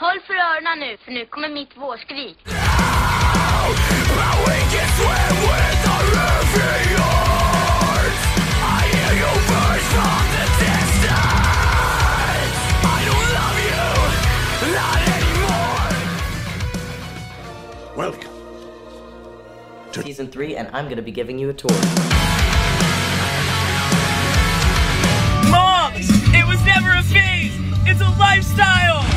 Håll för öronen nu, för nu kommer mitt vårskrik. Welcome. season three, and I'm gonna be giving you a tour. Moms! It was never a phase! It's a lifestyle!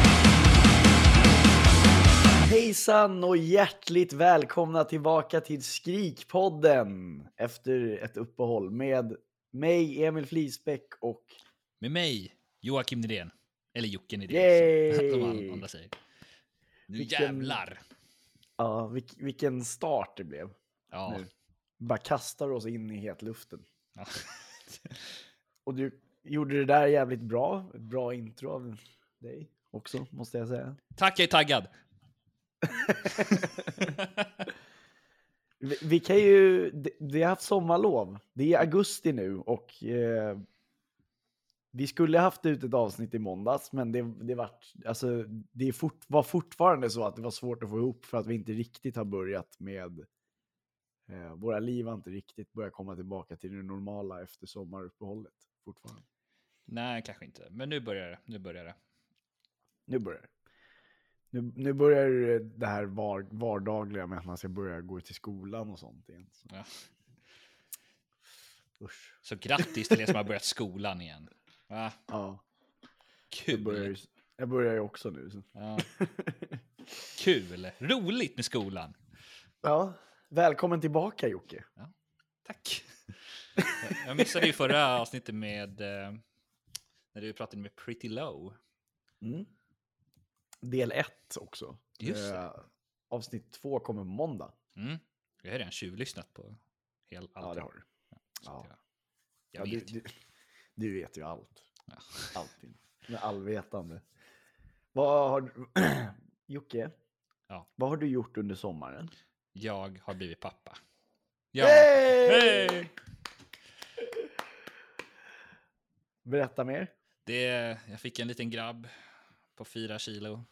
Hejsan och hjärtligt välkomna tillbaka till Skrikpodden efter ett uppehåll med mig, Emil Flisbäck och Med mig, Joakim Nydén. Eller Jocke Nydén, Yay! som andra säger. Nu Vilken- jävlar! ja, vilk, vilken start det blev. Ja. Nu. Bara kastar oss in i hetluften. ja. Och du gjorde det där jävligt bra. Bra intro av dig också, måste jag säga. Tack, jag är taggad! Vi, vi kan ju, vi har haft sommarlov. Det är augusti nu och eh, vi skulle haft ut ett avsnitt i måndags, men det, det, vart, alltså, det fort, var fortfarande så att det var svårt att få ihop för att vi inte riktigt har börjat med eh, våra liv har inte riktigt börjat komma tillbaka till det normala efter sommaruppehållet fortfarande. Nej, kanske inte. Men nu börjar det. Nu börjar det. Nu börjar det. Nu, nu börjar det här var, vardagliga med att man ska börja gå till skolan och sånt igen. Så, Ja. usch. Så grattis till er som har börjat skolan igen. Va? Ja, jag börjar, ju, Kul! jag börjar ju också nu. Ja. Kul! Roligt med skolan! Ja, välkommen tillbaka Jocke. Tack! Jag missade ju förra avsnittet med eh, när du pratade med Pretty Low. Mm. Del 1 också. Just. Eh, avsnitt 2 kommer måndag. Mm. Jag har redan tjuvlyssnat på hel, allt. Ja, det har du. Ja. att Jag, jag Ja, du, vet ju. du, du vet ju allt. Ja. Allting. Med allvetande. Vad har du... Jocke, Ja. vad har du gjort under sommaren? Jag har blivit pappa. Ja. Hey! Hey! Berätta mer. Det, jag fick en liten grabb på fyra kilo.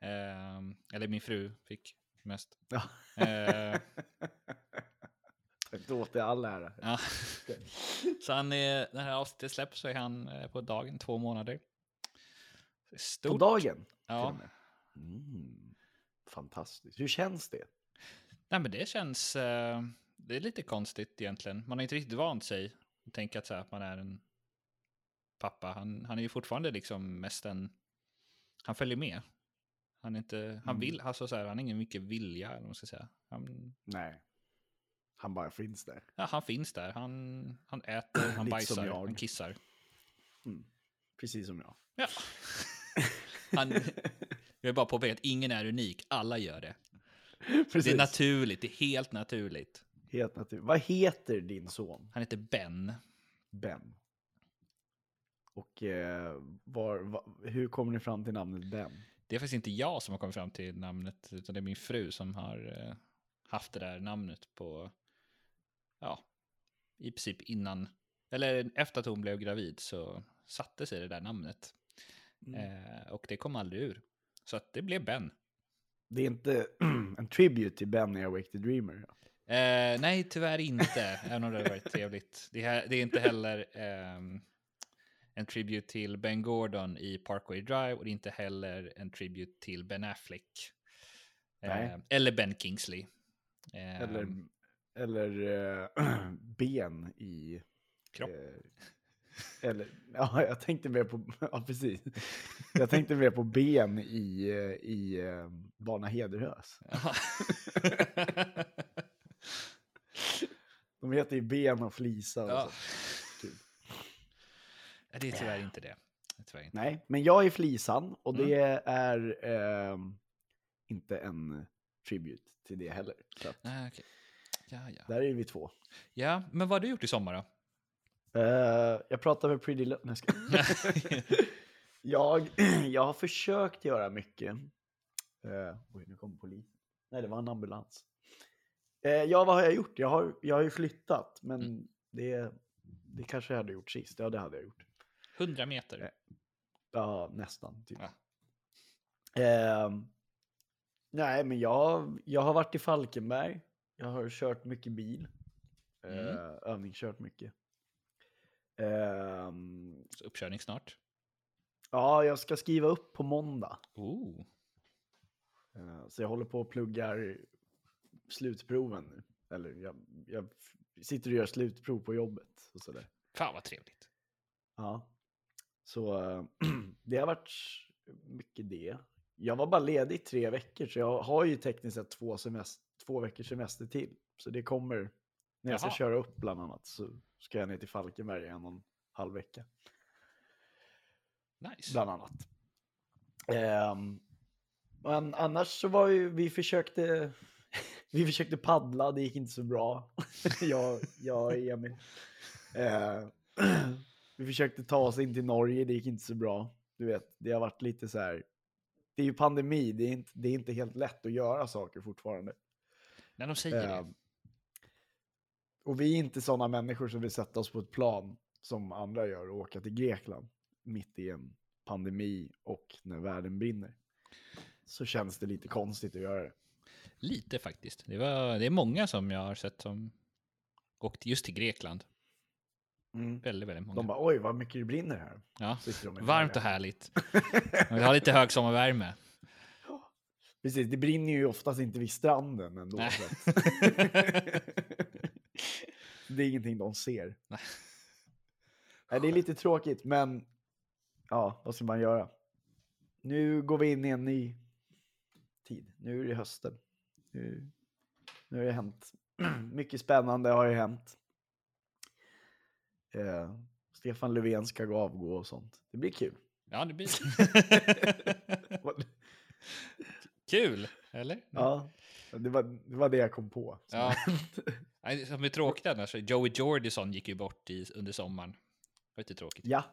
Ehm, eller min fru fick mest. Ja. Eh, Inte åt det all ära. ja. Så han är, när det här avsnittet släpps så är han eh, på dagen två månader. Stort. På dagen? Ja. Mm. Fantastiskt. Hur känns det? Nej, men det känns... Eh, det är lite konstigt egentligen. Man har inte riktigt vant sig att tänka att, så här, att man är en pappa. Han, han är ju fortfarande liksom mest en... Han följer med. Han är inte... Han Mm. vill... Alltså så här, han har ingen mycket vilja, eller vad man ska säga. Han, Nej. Han bara finns där. ja, han finns där. Han, han äter, han bajsar, han kissar. Precis som jag. Ja. Han, jag vill bara påpeka att ingen är unik. Alla gör det. Det Precis. är naturligt. Det är helt naturligt. Helt naturligt. Vad heter din son? Han heter Ben. Ben. Och eh, var, va- hur kommer ni fram till namnet Ben? Det är faktiskt inte jag som har kommit fram till namnet, utan det är min fru som har eh, haft det där namnet på, ja, i princip innan, eller efter att hon blev gravid så satte sig det där namnet. Eh, och det kom aldrig ur. Så att det blev Ben. Det är inte en tribute till Ben i Awake the Dreamer. Eh, nej, tyvärr inte, även om det hade varit trevligt. Det, här, det är inte heller ehm, en tribute till Ben Gordon i Parkway Drive och inte heller en tribute till Ben Affleck. Eh, eller Ben Kingsley. Eh, Eller, eller eh, Ben i... Kropp. Eh, eller, ja, jag tänkte mer på... Ja, precis. Jag tänkte mer på Ben i, eh, i eh, Barna Hederhös. De heter ju Ben och Flisa och Ja. så. Det är tyvärr inte det. Det är tyvärr inte. Nej, men jag är Flisan och det Mm. är ehm, inte en tribute till det heller. Så att, Ah, okej. Ja, ja. där är vi två. ja, men vad har du gjort i sommar då? Eh, jag pratar med Pretty Lo- Nej, jag jag, har försökt göra mycket. Uh, oj, nu kommer polisen. Nej, det var en ambulans. Eh, ja, vad har jag gjort? Jag har, jag har ju flyttat, men Mm. det, det kanske jag hade gjort sist. Ja, det hade jag gjort. 100 meter. Ja, nästan. Typ. Ja. Ehm, nej, men jag, jag har varit i Falkenberg. Jag har kört mycket bil. Mm. Eh, övningskört mycket. Ehm, Så uppkörning snart. ja, jag ska skriva upp på måndag. Oh. Eh, så jag håller på och pluggar slutproven nu. Eller jag, jag sitter och gör slutprov på jobbet. Och sådär. Fan vad trevligt. Ja. Så det har varit mycket det. Jag var bara ledig i tre veckor, så jag har ju tekniskt sett två, semester, två veckors semester till. Så det kommer, när jag ska Jaha. köra upp bland annat, så ska jag ner till Falkenberg i en och en halv vecka. Nice. Bland annat. Ehm, men annars så var ju, vi försökte, vi försökte paddla, det gick inte så bra. jag, jag och Emil. Eh, vi försökte ta oss in till Norge, det gick inte så bra. Du vet, det har varit lite så här. Det är ju pandemi, det är inte, det är inte helt lätt att göra saker fortfarande. När de säger det. Ehm, och vi är inte sådana människor som vill sätta oss på ett plan som andra gör och åka till Grekland mitt i en pandemi och när världen brinner. Så känns det lite konstigt att göra det. Lite faktiskt. Det, var, det är många som jag har sett som åkt just till Grekland. Väldigt, väldigt många. De bara oj vad mycket det brinner här. ja. Varmt och härligt. Man vill ha lite högsommarvärme. Precis, det brinner ju oftast inte vid stranden ändå. Det är ingenting de ser. Nej. Nej, det är lite tråkigt, men ja, vad ska man göra? Nu går vi in i en ny tid. Nu är det hösten. Nu, nu har det hänt. Mycket spännande har ju hänt. Eh, Stefan Löfven ska gå avgå och sånt. Det blir kul. Ja, det blir Kul, eller? Ja, det var, det var det jag kom på. Ja. Nej, som är tråkigt annars, Joey Jordison gick ju bort i, under sommaren. Det var lite tråkigt. Ja.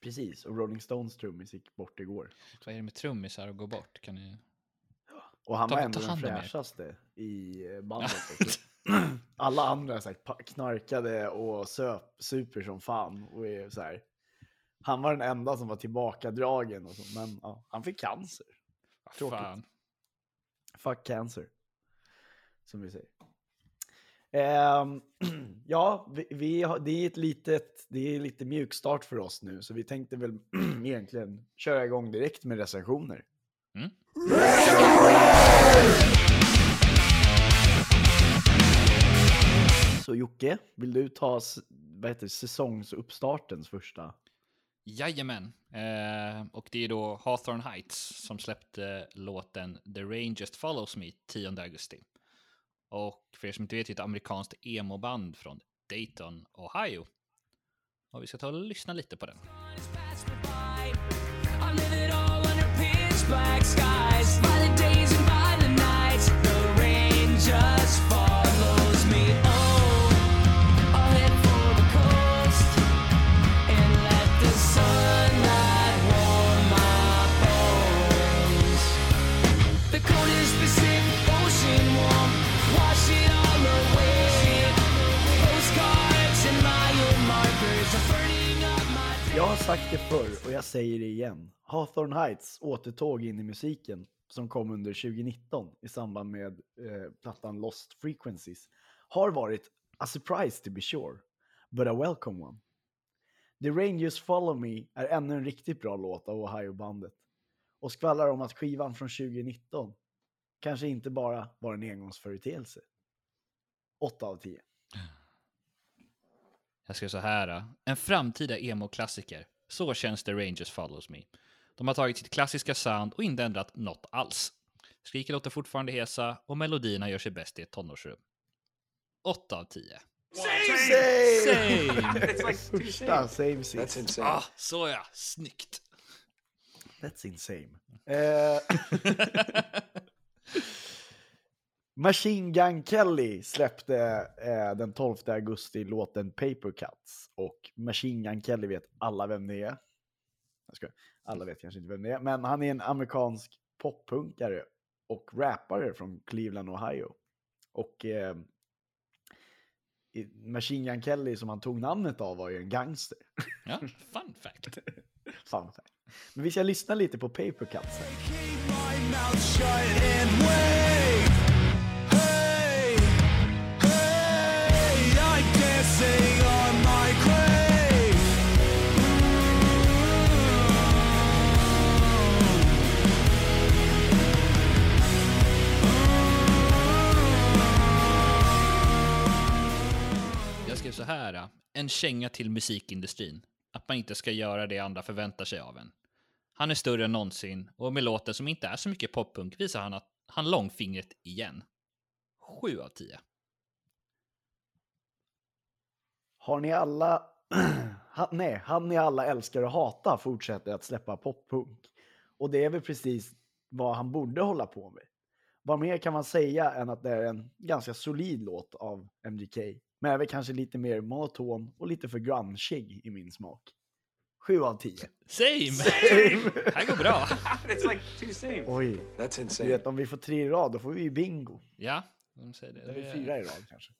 Precis, och Rolling Stones trummis gick bort igår. Vad är det med trummisar att gå bort? Kan ni... Och han Ta- var ändå den fräschaste i eh, bandet. Alla andra så här, knarkade och söp, super som fan. Och är så här. Han var den enda som var tillbakadragen. Och så, men ja, han fick cancer. Vad Tråkigt. Fan. Fuck cancer. Som vi säger. Ehm, ja, vi, vi det är ett litet, det är lite mjukstart för oss nu, så vi tänkte väl egentligen köra igång direkt med recensioner. Mm. Så Jocke, vill du ta vad heter, säsongsuppstartens första? Jajamän. Eh, och det är då Hawthorne Heights som släppte låten The Rain Just Follows Me 10 augusti. Och för er som inte vet, det är ett amerikanskt emo-band från Dayton, Ohio. Och vi ska ta och lyssna lite på den. I live it all under pitch black skies. Sagt det förr och jag säger det igen. Hawthorne Heights återtåg in i musiken som kom under 2019 i samband med eh, plattan Lost Frequencies har varit a surprise to be sure, but a welcome one. The Rangers Follow Me är ännu en riktigt bra låt av Ohio-bandet och skvallrar om att skivan från 2019 kanske inte bara var en engångsföreteelse. 8 av 10. Jag ska så här. En framtida emo-klassiker. Så känns The Rangers Follows Me. De har tagit sitt klassiska sound och inte ändrat något alls. Skriken låter fortfarande hesa och melodierna gör sig bäst i ett tonårsrum. 8 av 10. Same! Första, same same. insane. Ah, så ja, snyggt. That's insane. Eh, Machine Gun Kelly släppte eh, den 12 augusti låten Paper Cuts. Och Machine Gun Kelly vet alla vem det är. Jag ska, alla vet kanske inte vem det är, men han är en amerikansk poppunkare och rappare från Cleveland, Ohio. Och eh, Machine Gun Kelly som han tog namnet av var ju en gangster. Ja, fun fact. Fun fact. Men vi ska lyssna lite på Paper Cuts här. Jag skrev så här. Äh, en känga till musikindustrin. Att man inte ska göra det andra förväntar sig av en. Han är större än någonsin och med låten som inte är så mycket poppunk visar han att han långfingret igen. Sju av tio. Har ni alla... han, nej, han ni alla älskar och hatar fortsätter att släppa poppunk. Och det är väl precis vad han borde hålla på med. Vad mer kan man säga än att det är en ganska solid låt av MGK. Men är väl kanske lite mer monoton och lite för grungeig i min smak. Sju av tio. Same! Det här går bra. It's like two same. Oj, That's du insane. vet om vi får tre i rad då får vi ju bingo. Ja, de säger det. Eller det fyra i rad kanske.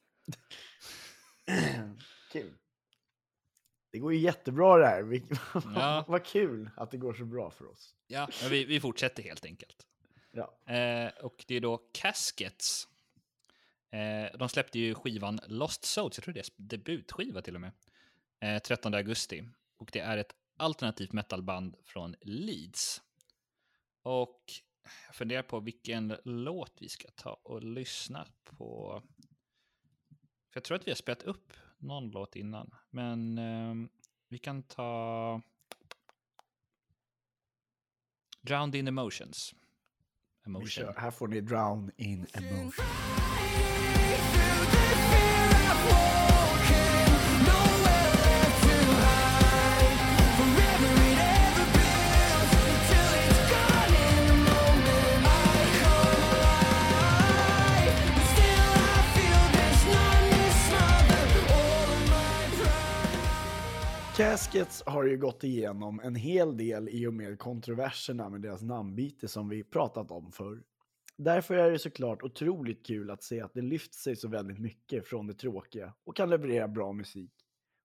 kul. Det går ju jättebra det här. Vi- Ja. Vad kul att det går så bra för oss. Ja, men vi, vi fortsätter helt enkelt. Ja. Eh, och det är då Caskets. Eh, de släppte ju skivan Lost Souls, jag tror det är debutskiva till och med, eh, 13 augusti. Och det är ett alternativt metalband från Leeds. Och jag funderar på vilken låt vi ska ta och lyssna på. För jag tror att vi har spelat upp någon låt innan, men ehm, vi kan ta Drowned in Emotions. Vi Emotion. kör. Här får ni Drown in Emotion. Caskets har ju gått igenom en hel del i och med kontroverserna med deras namnbyte som vi pratat om förr. Därför är det såklart otroligt kul att se att det lyft sig så väldigt mycket från det tråkiga och kan leverera bra musik.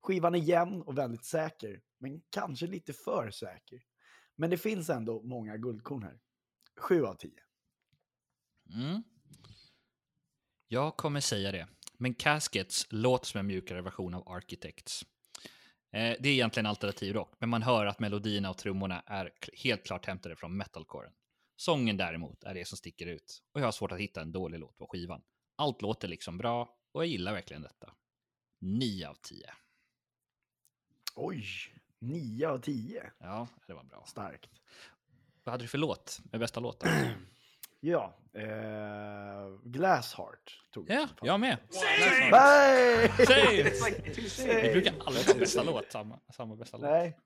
Skivan är jämn och väldigt säker, men kanske lite för säker. Men det finns ändå många guldkorn här. 7 av 10. Mm. Jag kommer säga det. Men Caskets låter som en mjukare version av Architects. Eh, det är egentligen alternativ rock, men man hör att melodierna och trummorna är helt klart hämtade från metalcoren. Sången däremot är det som sticker ut och jag har svårt att hitta en dålig låt på skivan. Allt låter liksom bra och jag gillar verkligen detta. 9 av 10. Oj, 9 av 10. Ja, det var bra. Starkt. Vad hade du för låt? Med bästa låten? Ja, eh, Glassheart tog ja, som jag med. Nej! Same! Vi brukar aldrig ta bästa låt, samma, samma bästa låt. Nej.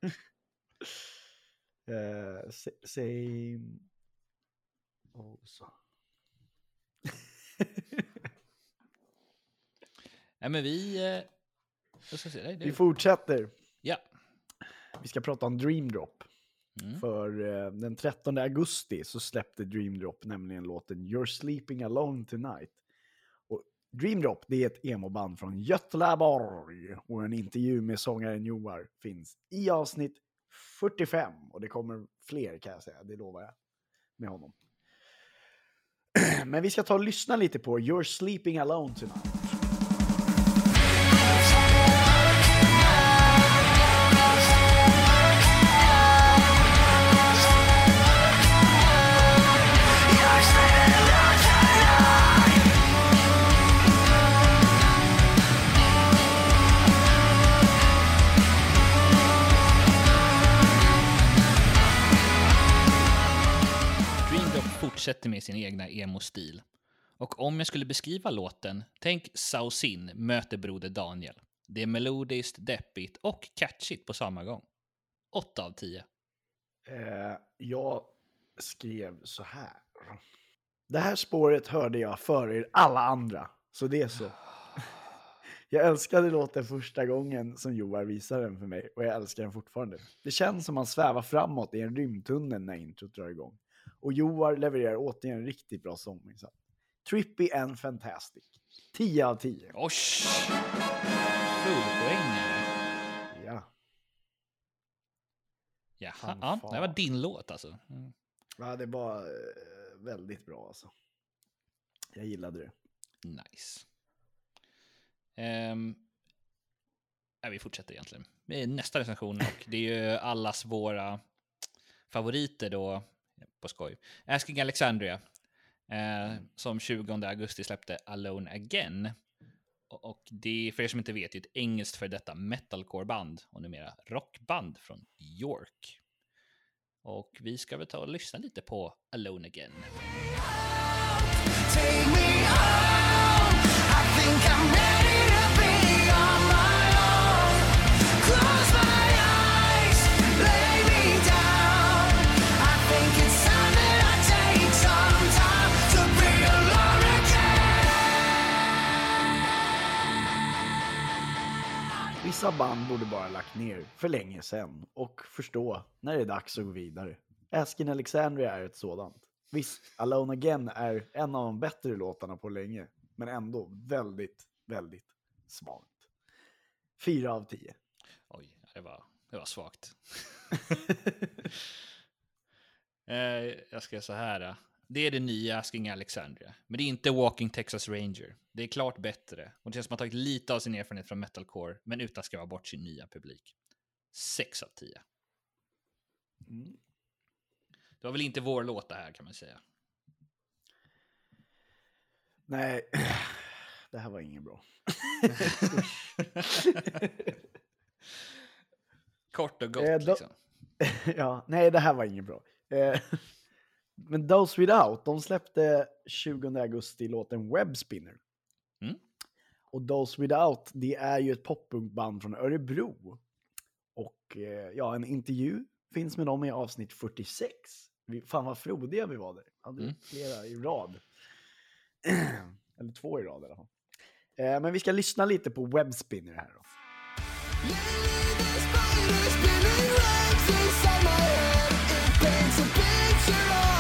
Eh, sa- same. Also. Nej, men vi... Eh, jag ska se, nej, det, Vi fortsätter. ja. Vi ska prata om Dream Drop. Mm. För eh, den 13 augusti så släppte Dream Drop nämligen låten You're Sleeping Alone Tonight. Och Dream Drop det är ett emo-band från Göteborg. Och en intervju med sångaren Joar finns i avsnitt 45. Och det kommer fler kan jag säga, det lovar jag. Med honom. Men vi ska ta och lyssna lite på You're Sleeping Alone Tonight. Fortsätter med sin egna emo-stil. Och om jag skulle beskriva låten, tänk Sausin möter Broder Daniel. Det är melodiskt, deppigt och catchigt på samma gång. 8 av 10. Eh, jag skrev så här. Det här spåret hörde jag före er alla andra, så det är så. Jag älskade låten första gången som Joar visade den för mig och jag älskar den fortfarande. Det känns som man svävar framåt i en rymdtunnel när introt drar igång. Och Joar levererar återigen en riktigt bra sånginsats. Trippy and fantastic. 10 av 10. Oj! Fullpoängare. Ja. Jaha, ja, det var din låt alltså. Mm. Ja, det var eh, väldigt bra alltså. Jag gillade det. Nice. Um, ja, vi fortsätter egentligen nästa recension och det är ju allas våra favoriter då, på skoj. Asking Alexandria, eh, som 20 augusti släppte Alone Again. Och, och det, för er som inte vet, det är ett engelskt för detta metalcore-band och numera rockband från York. Och vi ska väl ta och lyssna lite på Alone Again. Take me home. I think I'm ready Vissa band borde bara lagt ner för länge sedan och förstå när det är dags att gå vidare. Askin Alexandria är ett sådant. Visst, Alone Again är en av de bättre låtarna på länge, men ändå väldigt, väldigt svagt. Fyra av tio. Oj, det var, det var svagt. eh, jag ska så här. Det är det nya Asking Alexandria, men det är inte Walking Texas Ranger. Det är klart bättre och det känns som att man tagit lite av sin erfarenhet från metalcore, men utan att skrämma bort sin nya publik. 6 av 10. Mm. Det var väl inte vår låt det här kan man säga. Nej, det här var inget bra. Kort och gott Eh, då- liksom. ja, nej, det här var inget bra. Eh, men Those Without, de släppte 20 augusti låten Webspinner. Mm. Och Those Without, det är ju ett poppunkband från Örebro. Och eh, ja, en intervju finns med dem i avsnitt 46. Vi, fan vad frodiga vi var där. Hade Mm. flera i rad. Eller två i rad i alla fall. Eh, men vi ska lyssna lite på Webspinner här då. Lately,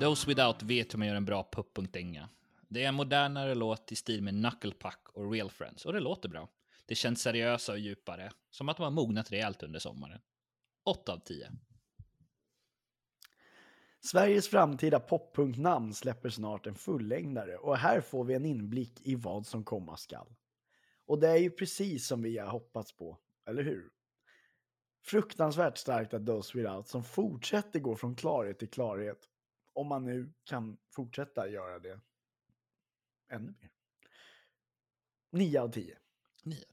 Those Without vet hur man gör en bra pupppunkdänga. Det är en modernare låt i stil med Knucklepuck och Real Friends och det låter bra. Det känns seriösa och djupare, som att de har mognat rejält under sommaren. 8 av 10. Sveriges framtida poppunknamn släpper snart en fullängdare och här får vi en inblick i vad som komma skall. Och det är ju precis som vi har hoppats på, eller hur? Fruktansvärt starkt att Those Without som fortsätter gå från klarhet till klarhet, om man nu kan fortsätta göra det ännu mer. 9 av 10. Nio.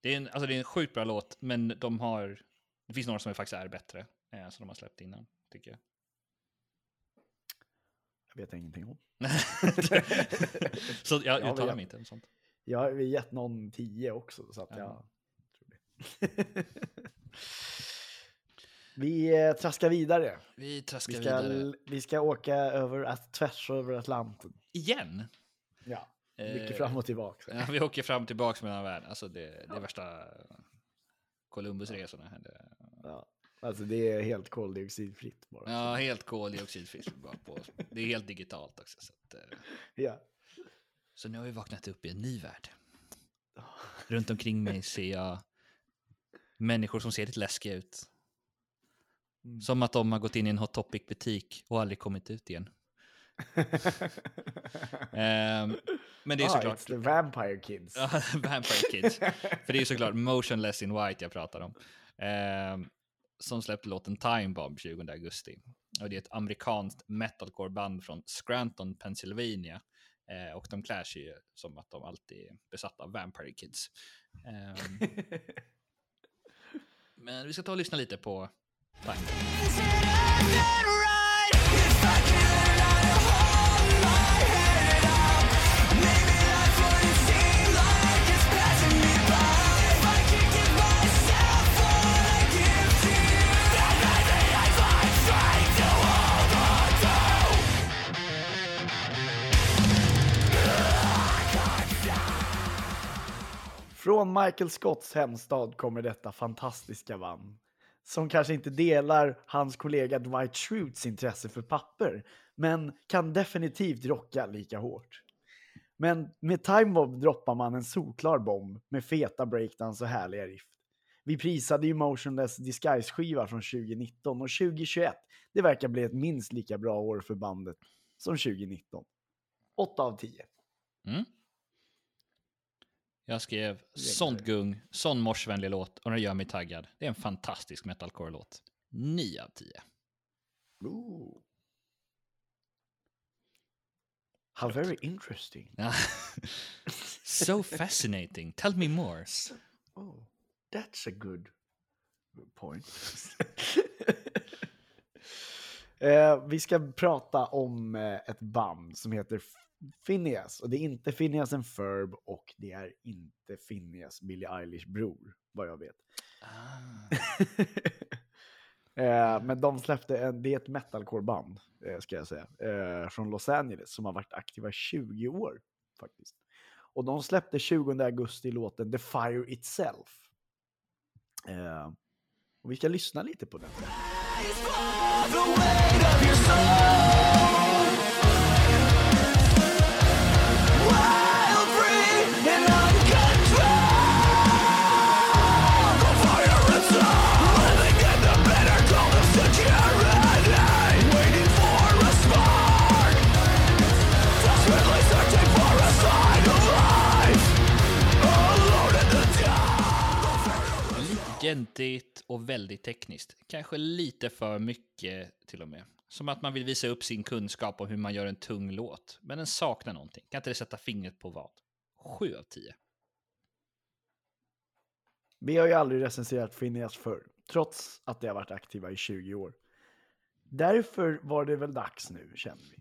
Det är en, alltså det är en sjukt bra låt, men de har... Det finns några som faktiskt är bättre, eh, som de har släppt innan, tycker jag. Jag vet ingenting om. Så jag Ja, uttalar mig inte om sånt. Jag har gett någon 10 också, så att Ja. jag tror det. Vi eh, traskar vidare. Vi traskar Vi ska, vidare. vi ska åka över, att, tvärs över Atlanten. Igen? Ja, mycket Eh, fram och tillbaka. Ja, vi åker fram och tillbaka mellan världen. Alltså det, det är värsta Columbusresorna. Ja. Alltså det är helt koldioxidfritt bara. Ja, helt koldioxidfritt bara på. Det är helt digitalt också. Så, att, eh, Ja. Så nu har vi vaknat upp i en ny värld. Runt omkring mig ser jag människor som ser lite läskiga ut. Mm. Som att de har gått in i en Hot Topic-butik och aldrig kommit ut igen. Ehm, men det är ah, såklart... It's the Vampire Kids. Vampire Kids. För det är såklart Motionless in White jag pratar om. Ehm, som släppte låten Time Bomb 20 augusti. Och det är ett amerikanskt metalcore-band från Scranton, Pennsylvania. Eh, och de klär sig ju som att de alltid är besatta av Vampire Kids. Ehm, men vi ska ta och lyssna lite på Tack. Från Michael Scotts hemstad kommer detta fantastiska band. Som kanske inte delar hans kollega Dwight Schrutes intresse för papper, men kan definitivt rocka lika hårt. Men med Time droppar man en solklar bomb med feta breakdowns och härliga riff. Vi prisade ju Motionless Disguise-skiva från 2019 och 2021, det verkar bli ett minst lika bra år för bandet som 2019. 8 av 10. Mm. Jag skrev sånt gung, sån morsvänlig låt och den gör mig taggad. Det är en fantastisk metalcore-låt. 9 av 10. Ooh. How very interesting. So fascinating. Tell me more. Oh, that's a good point. eh, vi ska prata om eh, ett band som heter Phineas. Och det är inte Phineas and Ferb och det är inte Phineas Billie Eilish bror, vad jag vet. eh, men de släppte en, det är ett metalcore-band, eh, ska jag säga, eh, från Los Angeles som har varit aktiva i 20 år faktiskt. Och de släppte 20 augusti låten The Fire Itself. Eh, och vi ska lyssna lite på den. Lite gentigt och väldigt tekniskt. Kanske lite för mycket till och med. Som att man vill visa upp sin kunskap om hur man gör en tung låt. Men den saknar någonting. Kan inte det sätta fingret på vad? 7 av 10. Vi har ju aldrig recenserat Finneas förr, trots att de har varit aktiva i 20 år. Därför var det väl dags nu, känner vi.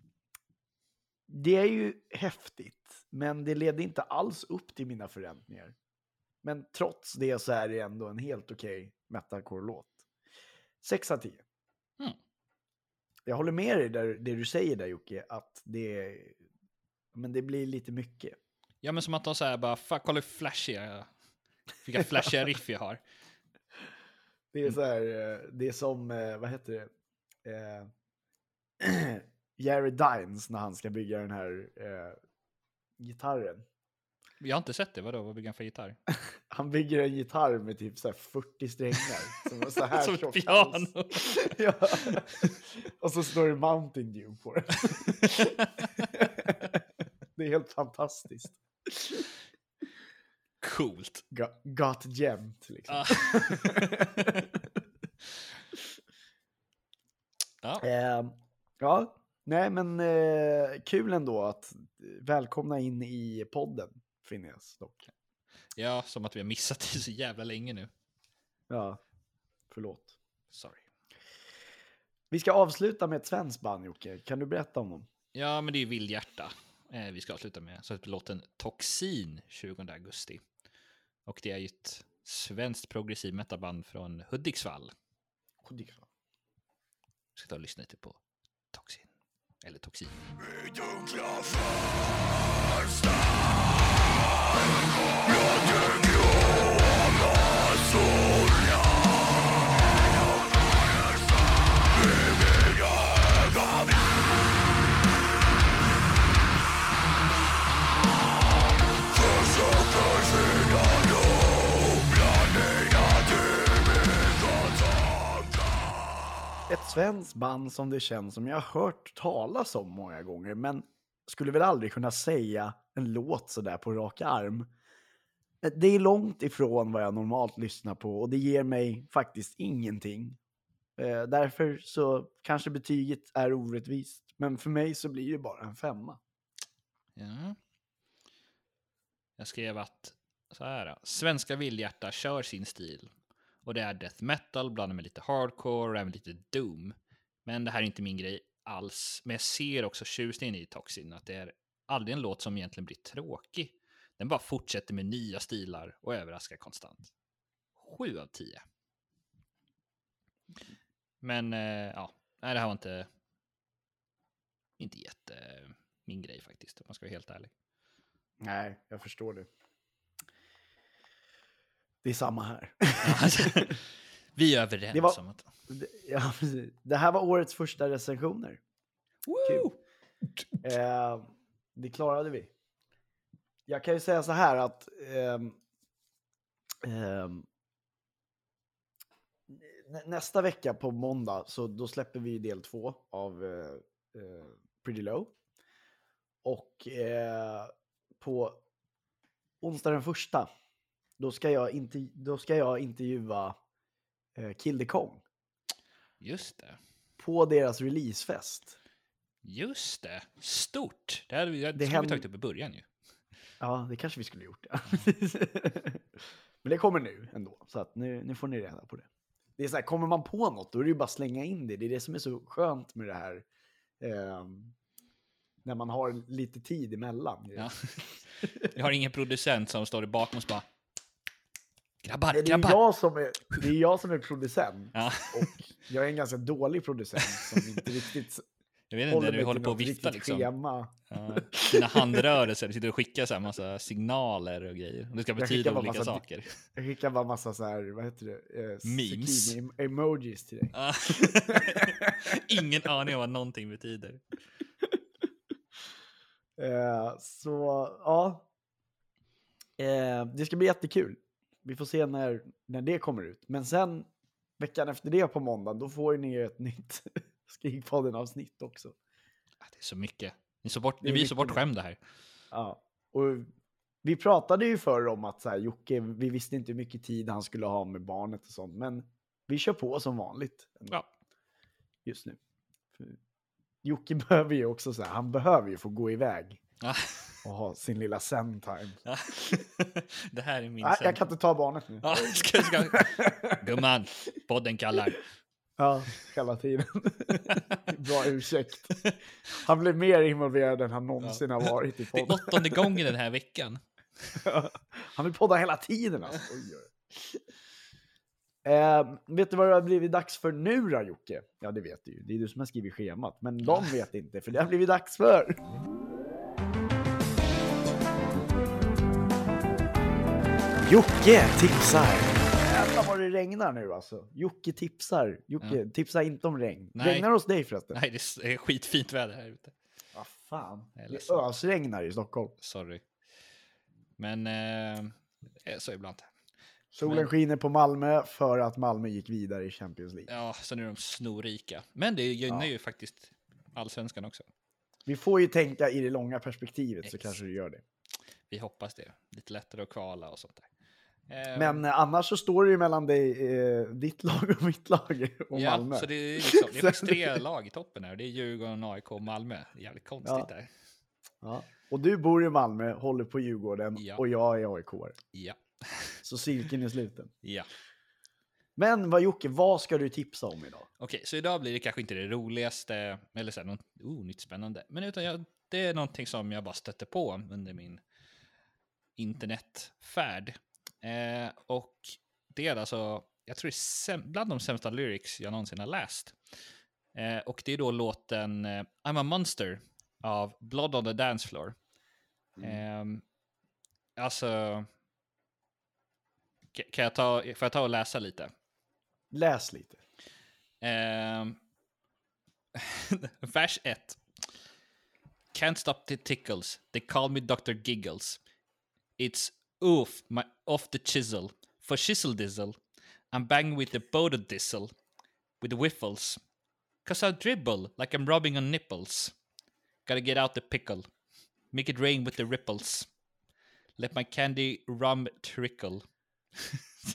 Det är ju häftigt, men det ledde inte alls upp till mina förväntningar. Men trots det så är det ändå en helt okej metalcore-låt. 6 av 10. Mm. Jag håller med dig där, det du säger där Jocke, att det, men det blir lite mycket. Ja, men som att de säger bara, fuck, kolla hur flashiga, vilka flashiga riff jag har. Det är så här, eh, det är som, eh, vad heter det? Eh, Jerry Dines när han ska bygga den här eh, gitarren. Jag har inte sett det, vadå, vad bygger han för gitarr? Han bygger en gitarr med typ så här 40 strängar. Som så här Som ett piano. ja. Och så står det Mountain Dew på den. det är helt fantastiskt. Coolt. Got, got jämnt liksom. Ah. ja, Eh, ja, nej men eh, kul ändå att välkomna in i podden, Phineas dock. ja, som att vi har missat det så jävla länge nu. Ja, förlåt. Sorry. Vi ska avsluta med ett svenskt band, Jocke. Kan du berätta om dem? Ja, men det är Vildhjärta eh, vi ska avsluta med. Så heter låten Toxin 20 augusti. Och det är ju ett svenskt progressiv metaband från Hudiksvall. Vi ska ta och lyssna lite på Toxin. Eller Toxin. Ett svenskt band som det känns som jag har hört talas om många gånger, men skulle väl aldrig kunna säga en låt sådär på rak arm. Eh, det är långt ifrån vad jag normalt lyssnar på och det ger mig faktiskt ingenting. Eh, därför så kanske betyget är orättvist, men för mig så blir det bara en femma. Ja. Jag skrev att så här, svenska Vildhjärta kör sin stil Och det är death metal blandat med lite hardcore och även lite doom. Men det här är inte min grej alls. Men jag ser också tjusningen i Toxin, att det är aldrig en låt som egentligen blir tråkig. Den bara fortsätter med nya stilar och överraskar konstant. 7 av 10. Men eh, ja, nej, det här var inte, inte jätte min grej faktiskt, om man ska vara helt ärlig. Nej, jag förstår det. Det är samma här. Vi är överens Det var- om att... Ja, precis. det här var årets första recensioner. Kul. Eh, det klarade vi. Jag kan ju säga så här att ehm, ehm, nä- nästa vecka på måndag så då släpper vi del två av eh, eh, Pretty Low. Och eh, på onsdag den första då ska jag, inte, då ska jag intervjua eh, Kill the Kong Just det. på deras releasefest. Just det. Stort. Det, här, det, det Det skulle vi tagit upp i början ju. Ja, det kanske vi skulle gjort. Ja. Men det kommer nu ändå, så att nu, nu får ni reda på det. Det är så här, kommer man på något, då är det ju bara att slänga in det. Det är det som är så skönt med det här. ehm, när man har lite tid emellan. Ja. Vi har ingen producent som står bakom oss bara... Grabbar, Det är, grabbar! jag som är, det är jag som är producent. Ja. Och jag är en ganska dålig producent som inte riktigt Jag vet inte, du håller på viftar riktigt liksom. schema. Ja, dina handrörelser, du sitter och skickar så här massa signaler och grejer. Och det ska betyda olika massa- saker. Jag skickar bara massa så här, vad heter det? Eh, Memes. zucchini-emojis till dig. Ja. Ingen aning om vad någonting betyder. Eh, så ja. Eh, det ska bli jättekul. Vi får se när, när det kommer ut. Men sen veckan efter det på måndag, då får ju ni ett nytt Skrikpodden-avsnitt också. Det är så mycket. Ni, är så bort, Det är så bortskämda här. Ja. Och vi pratade ju förr om att så här, Jocke, vi visste inte hur mycket tid han skulle ha med barnet och sånt, men vi kör på som vanligt Ja. just nu. För Jocke behöver ju också så här, han behöver ju få gå iväg Ja. och ha sin lilla zen-time. Ja. Det här är min sen. jag kan inte ta barnet nu. Ja, ska, ska. Gumman, podden kallar. Ja, hela tiden. Bra ursäkt. Han blev mer involverad än han någonsin har varit i Det är podden. åttonde gången den här veckan. Han vill podda hela tiden alltså. Oj, oj. Eh, vet du vad det har blivit dags för nu då Jocke? Ja det vet du ju, det är du som har skrivit schemat. Men de vet inte, för det har blivit dags för... Jocke tipsar! Jävlar vad det regnar nu alltså. Jocke tipsar. Jocke, tipsa inte om regn. Nej. Regnar hos dig förresten? Nej, det är skitfint väder här ute. Vad fan. Jag är Det ösregnar i Stockholm. Sorry. Men eh, är så ibland. Solen Men- skiner på Malmö för att Malmö gick vidare i Champions League. Ja, så nu är de snorrika. Men det gynnar Ja. ju faktiskt allsvenskan också. Vi får ju tänka i det långa perspektivet så Ex. kanske det gör det. Vi hoppas det. Lite lättare att kvala och sånt där. Eh, Men annars så står det ju mellan dig, eh, ditt lag och mitt lag och ja, Malmö. så det är, liksom, det är Så- faktiskt tre lag i toppen här. Det är Djurgården, AIK och Malmö. Det är jävligt konstigt Ja. där. ja. Och du bor i Malmö, håller på Djurgården Ja. och jag är aik Ja. Så cirkeln är sluten. ja. Men vad Jocke, vad ska du tipsa om idag? Okej, så idag blir det kanske inte det roligaste, eller så här, något oh, nytt spännande. Men utan jag, det är någonting som jag bara stötte på under min internetfärd. Eh, och det är alltså, jag tror det är bland de sämsta lyrics jag någonsin har läst. Eh, och det är då låten eh, I'm a Monster av Blood on the Dance Floor. Eh, alltså, ka- kan jag ta, får jag ta och läsa lite? Läs lite. Ehm, vers 1. Can't stop the tickles. They call me Dr. Giggles. It's oof, my off the chisel. For shizzle dizzle. and bang with the boda dizzle. With the whiffles. Cause I dribble like I'm rubbing on nipples. Gotta get out the pickle. Make it rain with the ripples. Let my candy rum trickle.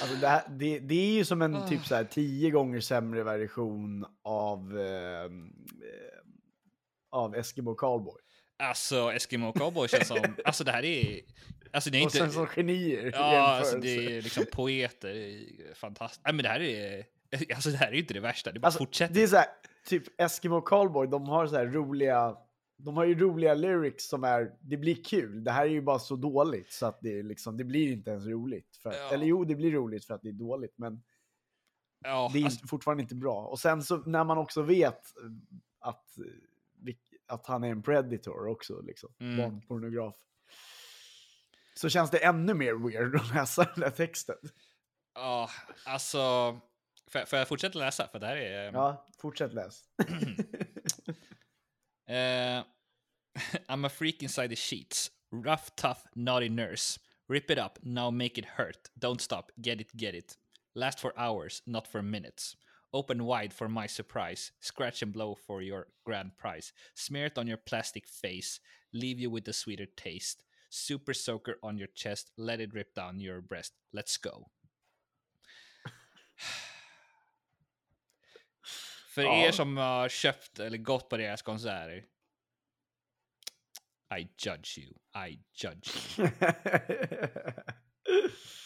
Alltså det, här, det, det är ju som en Ah. typ så här tio gånger sämre version av, eh, eh, av Eskimo Callboy. Alltså Eskimo Cowboy känns som, alltså det här är, alltså det är Och inte, sen som genier ja alltså det är liksom poeter, fantastiskt. Nej men det här är, alltså det här är inte det värsta, det bara Alltså, fortsätter. Det är så här, typ Eskimo Callboy, de har så här roliga, de har ju roliga lyrics som är, det blir kul. Det här är ju bara så dåligt så att det liksom, det blir inte ens roligt. För, att- Ja. Eller jo, det blir roligt för att det är dåligt, men ja, det är alltså, fortfarande inte bra. Och sen så när man också vet att, att han är en predator också, liksom, Mm. barnpornograf. Så känns det ännu mer weird att läsa den här texten. ja, alltså, får jag, får jag fortsätta läsa? För det här är... Ja, fortsätt läs. Eh, I'm a freak inside the sheets. Rough, tough, naughty nurse. Rip it up, now make it hurt. Don't stop, get it, get it. Last for hours, not for minutes. Open wide for my surprise. Scratch and blow for your grand prize. Smear it on your plastic face. Leave you with a sweeter taste. Super soaker on your chest. Let it rip down your breast. Let's go. För Ja. er som har köpt eller gått på deras konserter. I judge you. I judge you.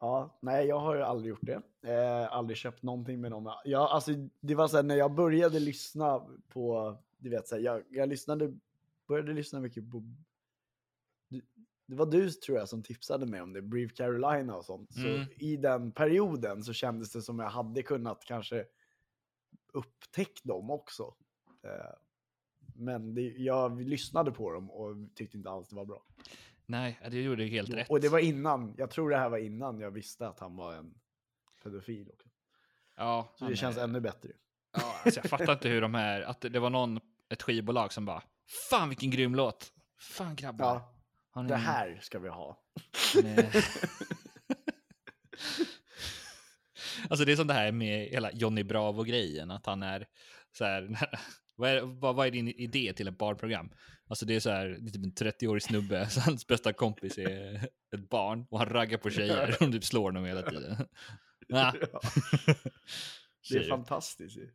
ja, nej, jag har ju aldrig gjort det. Eh, aldrig köpt någonting med dem. Jag, alltså, det var så här, när jag började lyssna på, du vet, så här, jag, jag lyssnade, började lyssna mycket på, det var du tror jag som tipsade mig om det, Brief Carolina och sånt. Så Mm. i den perioden så kändes det som jag hade kunnat kanske upptäcka dem också. Eh, men det, jag lyssnade på dem och tyckte inte alls det var bra. Nej, det gjorde du helt rätt. Och det var innan, jag tror det här var innan jag visste att han var en pedofil också. ja, Så det känns är- ännu bättre. Ja, alltså jag fattar inte hur de här, att det var någon, ett skivbolag som bara, fan vilken grym låt. Fan grabbar. Ja, ni- det här ska vi ha. Alltså det är som det här med hela Johnny Bravo-grejen, att han är så här, vad är, vad, vad är din idé till ett barnprogram? Alltså det är så här, det är typ en 30-årig snubbe, så hans bästa kompis är ett barn och han raggar på tjejer och typ slår dem hela tiden. Ja. Ja, det är fantastiskt ju.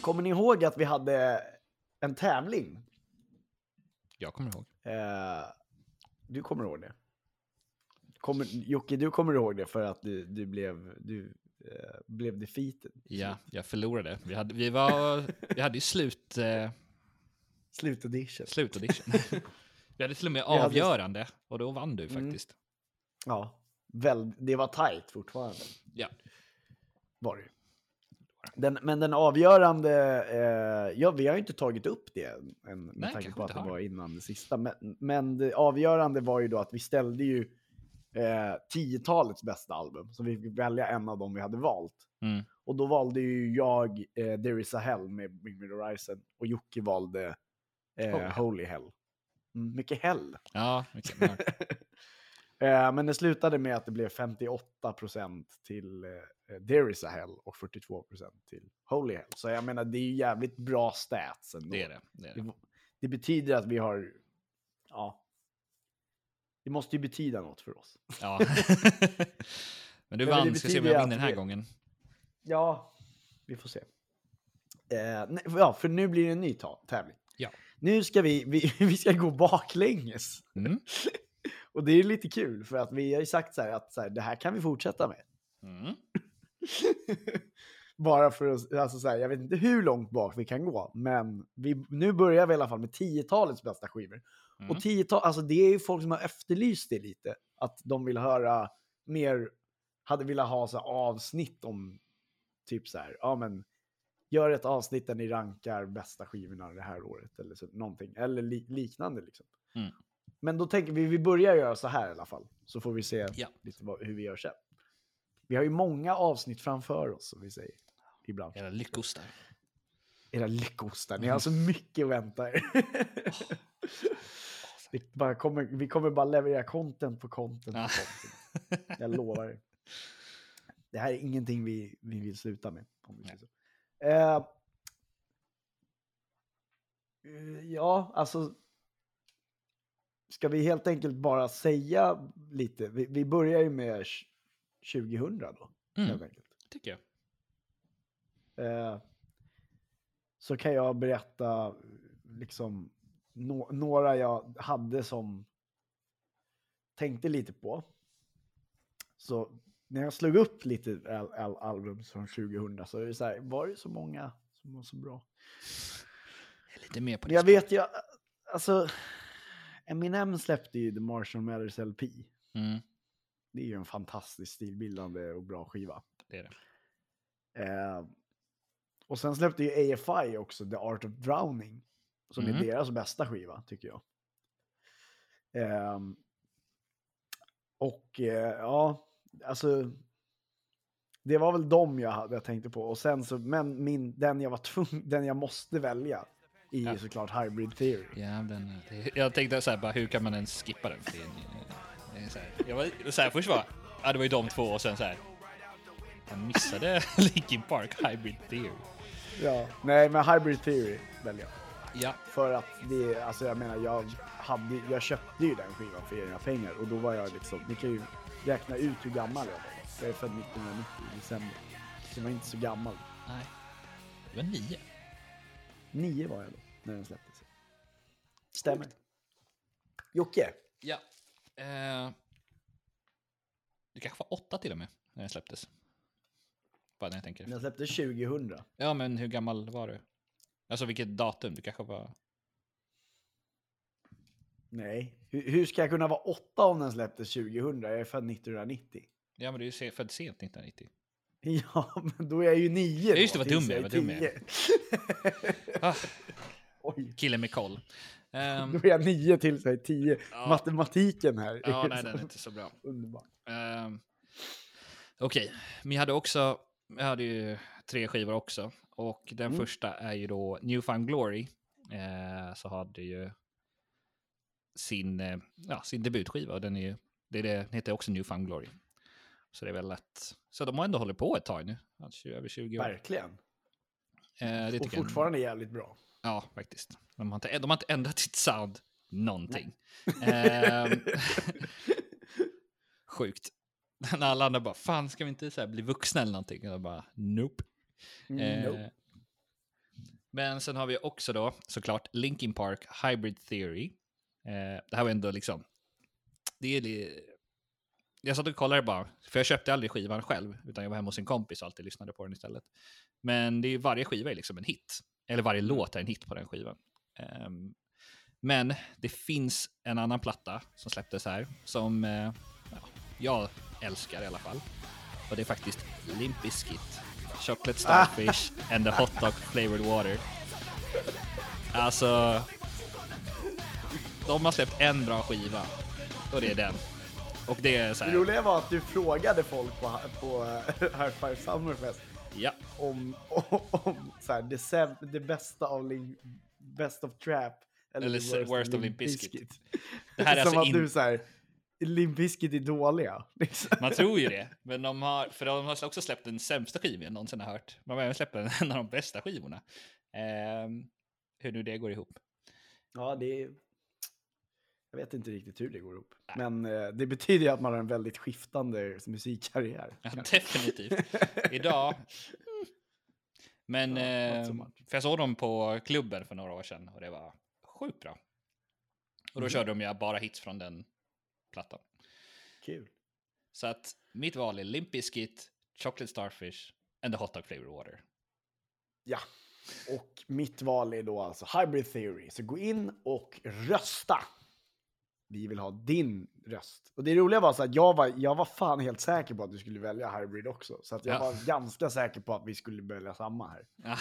Kommer ni ihåg att vi hade en tävling? Jag kommer ihåg. Eh, du kommer ihåg det? Kommer, Jocke, du kommer ihåg det för att du, du blev, du, blev defeated. Ja, jag förlorade. Vi hade, vi var, vi hade ju slut, eh, Slutaudition. slutaudition. vi hade till och med hade- avgörande och då vann du Mm. faktiskt. Ja, väl, det var tajt fortfarande. Ja. Var det den, Men den avgörande, eh, ja vi har ju inte tagit upp det än, med Nej, tanke på att det var innan det sista. Men, men det avgörande var ju då att vi ställde ju eh, tiotalets bästa album. Så vi fick välja en av dem vi hade valt. Mm. Och då valde ju jag eh, There is a hell med Bring Me the Horizon och Jocke valde eh, Holy Holy, Hell. Mm, mycket hell. Ja, mycket. Eh, men det slutade med att det blev 58% till eh, There is a hell och 42% till Holy hell. Så jag menar, det är ju jävligt bra stats ändå. Det är det. det, är. Det, det betyder att vi har, ja, det måste ju betyda något för oss. Ja. men du men vann, ska se om jag vinner den här vi- gången. Ja, vi får se. Eh, nej, ja, för nu blir det en ny tävling. Ja. Nu ska vi, vi, vi ska gå baklänges. Mm. Och det är lite kul för att vi har ju sagt så här att så här, det här kan vi fortsätta med. Mm. Bara för att, alltså så här, jag vet inte hur långt bak vi kan gå, men vi, nu börjar vi i alla fall med tiotalets bästa skivor. Mm. Och tiotal, alltså det är ju folk som har efterlyst det lite, att de vill höra mer, hade velat ha så avsnitt om typ så här, ja men gör ett avsnitt där ni rankar bästa skivorna det här året eller så, någonting, eller li, liknande liksom. Mm. Men då tänker vi, vi börjar göra så här i alla fall, så får vi se Ja. lite vad, hur vi gör sen. Vi har ju många avsnitt framför oss, som vi säger. Ibland. Era lyckostar. Era lyckostar, ni har så mycket att vänta er. vi, bara kommer, vi kommer bara leverera content på content på content. Jag lovar er. Det här är ingenting vi, vi vill sluta med. Om vi så. Eh, ja, alltså. Ska vi helt enkelt bara säga lite? Vi, vi börjar ju med 2000 då. Mm. Helt enkelt. Tycker jag. Eh, så kan jag berätta liksom nå- några jag hade som tänkte lite på. Så när jag slog upp lite al- al- album från 2000 så är det så här, var det så många som var så bra? Lite mer på det. jag vet ju, alltså Eminem släppte ju The Marshall Mathers LP. Mm, Det är ju en fantastiskt stilbildande och bra skiva. det är det. Eh, och sen släppte ju AFI också The Art of Drowning. Som Mm. är deras bästa skiva, tycker jag. Ehm, och eh, ja, alltså. Det var väl dem jag, hade, jag tänkte på. Och sen så, men min, den jag var tvungen, den jag måste välja ju Ja. såklart Hybrid Theory. Ja, den, jag tänkte så här, bara, hur kan man ens skippa den? För det så här, jag var så här, först var ja, det var ju de två och sen så här. Jag missade Linkin Park Hybrid Theory. Ja, nej men Hybrid Theory väljer jag. Ja, För att det, alltså jag menar, jag, hade, jag köpte ju den skivan för egna pengar och då var jag liksom, ni kan ju räkna ut hur gammal jag var. Jag är född 1990 i december. Så jag var inte så gammal. nej. Det var nio. Nio var jag då, när den släpptes. Stämmer. Jocke, Ja. Eh, det kanske var åtta till och med när den släpptes. Bara när jag tänker. den släpptes 2000. Ja, men hur gammal var du? Alltså vilket datum? Du kanske var... Nej, hur, hur ska jag kunna vara åtta om den släpptes 2000? Jag är född 1990. Ja, men du är ju född sent 1990. Ja, men då är jag ju nio Ja, just det, vad dum jag är, vad dum jag. Ah, killen med koll. Ehm, då är jag nio tills jag är tio. Ja. Matematiken här. ja, nej, den är inte så bra. Underbar. Ehm, Okej, men jag hade också, jag hade ju tre skivor också. Och den Mm. första är ju då Newfound Glory. Eh, så hade ju sin, eh, ja, sin debutskiva och den är ju, det är det, den heter också Newfound Glory. Så det är väl lätt. Så de har ändå hållit på ett tag nu, alltså över 20 år. Verkligen. Eh, det Och tycker jag- fortfarande jävligt bra. Ja, faktiskt. De har inte, de har inte ändrat sitt sound någonting. Ehm, sjukt. När alla andra bara, fan ska vi inte så bli vuxna eller någonting? Och jag bara, nope. Mm, Eh, Men sen har vi också då såklart Linkin Park Hybrid Theory. Eh, det här var ändå liksom, det är jag satt och kollade bara, för jag köpte aldrig skivan själv, utan jag var hemma hos en kompis och alltid lyssnade på den istället. Men det är varje skiva är liksom en hit, eller varje låt är en hit på den skivan. Ehm, men det finns en annan platta som släpptes här, som eh, ja, jag älskar i alla fall. Och det är faktiskt Limp Bizkit, Chocolate Starfish and the Hot Dog Flavored Water. Alltså, de har släppt en bra skiva och det är den. Och det är så Det här, roliga var att du frågade folk på, på Five Summerfest ja, om, om, om så här, det, det bästa av Link, Best of Trap eller, Eller the s- worst of Limp Bizkit. Det här är Som alltså att in- du såhär, Limp Bizkit är dåliga. liksom. man tror ju det. Men de har, för de har också släppt den sämsta skivan jag någonsin har hört. De har även släppt en av de bästa skivorna. Ehm, hur nu det går ihop. Ja, det är... Jag vet inte riktigt hur det går ihop. Men eh, det betyder ju att man har en väldigt skiftande musikkarriär. Ja, definitivt. Idag... mm. Men, Ja, eh, för jag såg dem på klubben för några år sedan och det var sjukt bra. Och då Mhm. körde de ju bara hits från den plattan. Kul. Så att mitt val är Limp Bizkit, Chocolate Starfish and the Hot Dog Flavored Water. Ja, och mitt val är då alltså Hybrid Theory. Så gå in och rösta. Vi vill ha din röst. Och det roliga var så att jag var, jag var fan helt säker på att du skulle välja Hybrid också. Så att jag Ja. var ganska säker på att vi skulle välja samma här. Ja.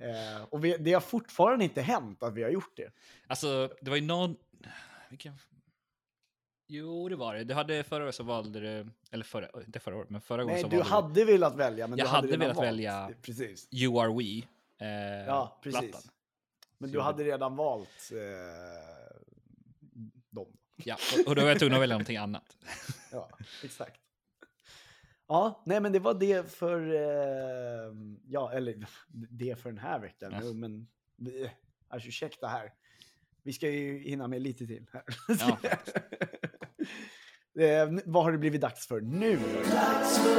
Eh, och vi, det har fortfarande inte hänt att vi har gjort det. Alltså, det var ju någon... Vilken... Jo, det var det. Du hade förra året så valde du... Eller förra, inte förra året, men förra gången Nej, så du valde hade velat välja, men Jag du hade, hade velat valt. välja- Precis. du You Are We. Eh, Ja, precis. plattan. Men du hade redan valt eh, dem. Ja, och, och då var jag tvungen att välja någonting annat. Ja, exakt. Ja, nej men det var det för, eh, ja, eller det för den här veckan. Ja. Jo, Men, alltså ursäkta här. Vi ska ju hinna med lite till här. Ja, Eh, vad har det blivit dags för nu? Dags för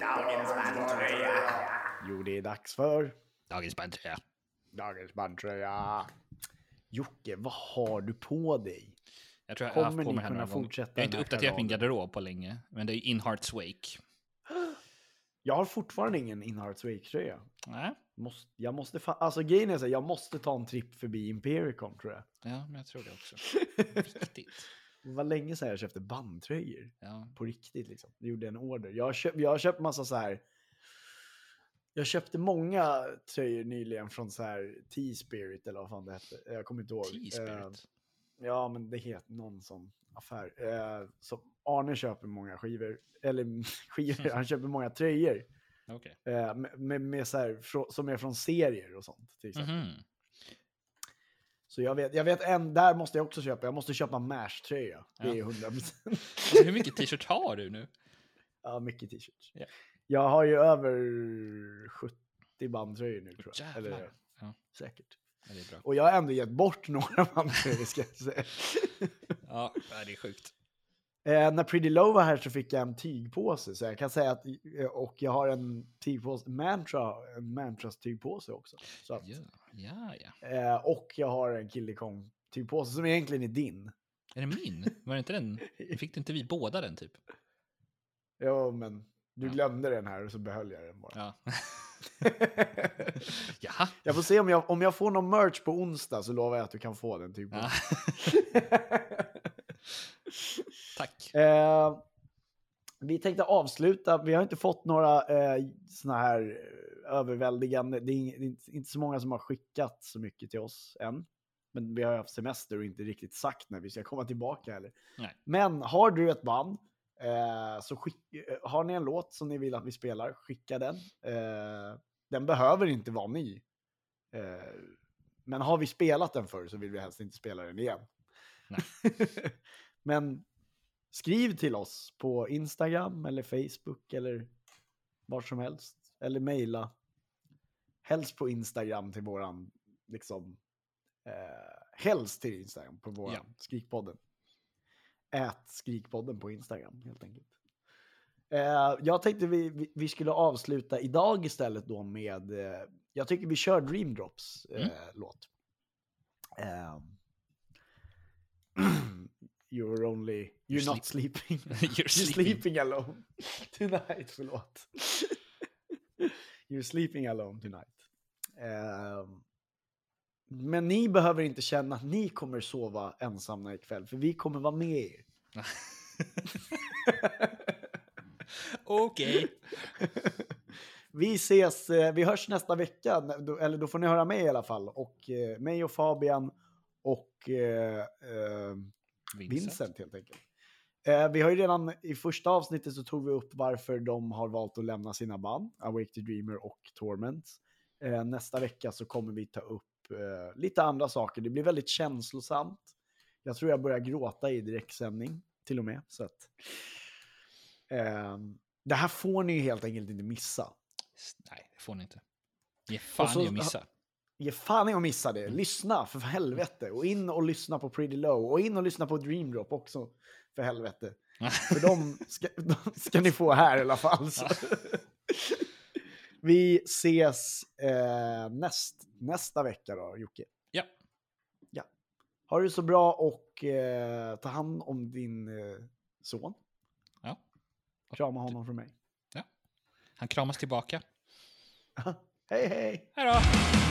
dagens bandtröja. Jo, det är dags för... Dagens bandtröja. Dagens bandtröja. Jocke, vad har du på dig? Jag tror jag har haft på mig ni kunna fortsätta? Jag har inte uppdaterat min garderob på länge, men det är In Hearts Wake. Jag har fortfarande ingen In Hearts Wake-tröja. Nej, Måste, jag måste fa- alltså grejen är så här, jag måste ta en tripp förbi Impericon tror jag. ja, men jag tror det också. Viktigt. Det var länge sedan jag köpte bandtröjor. Ja. På riktigt liksom. Jag gjorde en order. Jag har köpt, jag har köpt massa så här. Jag köpte många tröjor nyligen från så här T-Spirit eller vad fan det hette. Jag kommer inte ihåg. T-Spirit. ja, men det heter någon sån affär. Eh, så Arne köper många skivor. Eller skivor, han köper många tröjor. Okej. Eh, med, med, med så här, som är från serier och sånt. Till exempel. Mhm. Så jag vet, jag vet en, där måste jag också köpa. Jag måste köpa Mash-tröja. Det Ja. är 100%. Alltså, hur mycket t-shirts har du nu? ja, mycket t-shirts. Ja. Jag har ju över 70 bandtröjor nu tror jag. Jävlar. Eller, Ja. säkert. Ja. Och jag har ändå gett bort några bandtröjor ska jag säga. Ja, det är sjukt. Eh, när Pretty Low var här så fick jag en tygpåse. Så jag kan säga att, eh, och jag har en tygpåse, Mantra, en Mantras tygpåse också. Så att, Ja, ja. ja. eh, och jag har en Kille Kong tygpåse som egentligen är din. Är det min? Var det inte den? Fick inte vi båda den typ? Jo, men du Ja. glömde den här och så behöll jag den bara. Ja. Jaha. Jag får se om jag, om jag får någon merch på onsdag så lovar jag att du kan få den typ. Ja. Tack. eh, vi tänkte avsluta, vi har inte fått några eh, såna här överväldigande, det är, ing- det är inte- inte så många som har skickat så mycket till oss än. Men vi har haft semester och inte riktigt sagt när vi ska komma tillbaka heller. Nej. Men har du ett band, eh, så skick, eh, har ni en låt som ni vill att vi spelar, skicka den. Eh, den behöver inte vara ny. Eh, men har vi spelat den förr så vill vi helst inte spela den igen. Men skriv till oss på Instagram eller Facebook eller var som helst. Eller mejla. Helst på Instagram till våran, liksom, eh, helst till Instagram på våran Ja. Skrikpodden. Ät Skrikpodden på Instagram helt enkelt. Eh, jag tänkte vi, vi, skulle avsluta idag istället då med, eh, jag tycker vi kör Dream Drops eh, Mm. låt. Eh, you're only, you're, You're not sleeping. You're You're sleeping. alone tonight, förlåt. You're sleeping alone tonight. Ehm, men ni behöver inte känna att ni kommer sova ensamma ikväll, för vi kommer vara med er. Okej. vi ses, eh, vi hörs nästa vecka, eller då får ni höra mig i alla fall. Och eh, mig och Fabian och eh, eh, Vincent helt enkelt. Eh, vi har ju redan i första avsnittet så tog vi upp varför de har valt att lämna sina band, Awake the Dreamer och Torment. Nästa vecka så kommer vi ta upp eh, lite andra saker. Det blir väldigt känslosamt. Jag tror jag börjar gråta i direktsändning till och med. Så att, eh, det här får ni helt enkelt inte missa. Nej, det får ni inte. Ge fan så- i att missa. Ge fan i att missa det. Lyssna för helvete. Och in och lyssna på Pretty Low. Och in och lyssna på Dream Drop också. För helvete. För de ska, de ska ni få här i alla fall. Vi ses eh, näst, nästa vecka då, Jocke. Ja. Ja. Ha det så bra och eh, ta hand om din eh, son. Ja. Krama honom från mig. Han kramas tillbaka. hej hej! Hej då!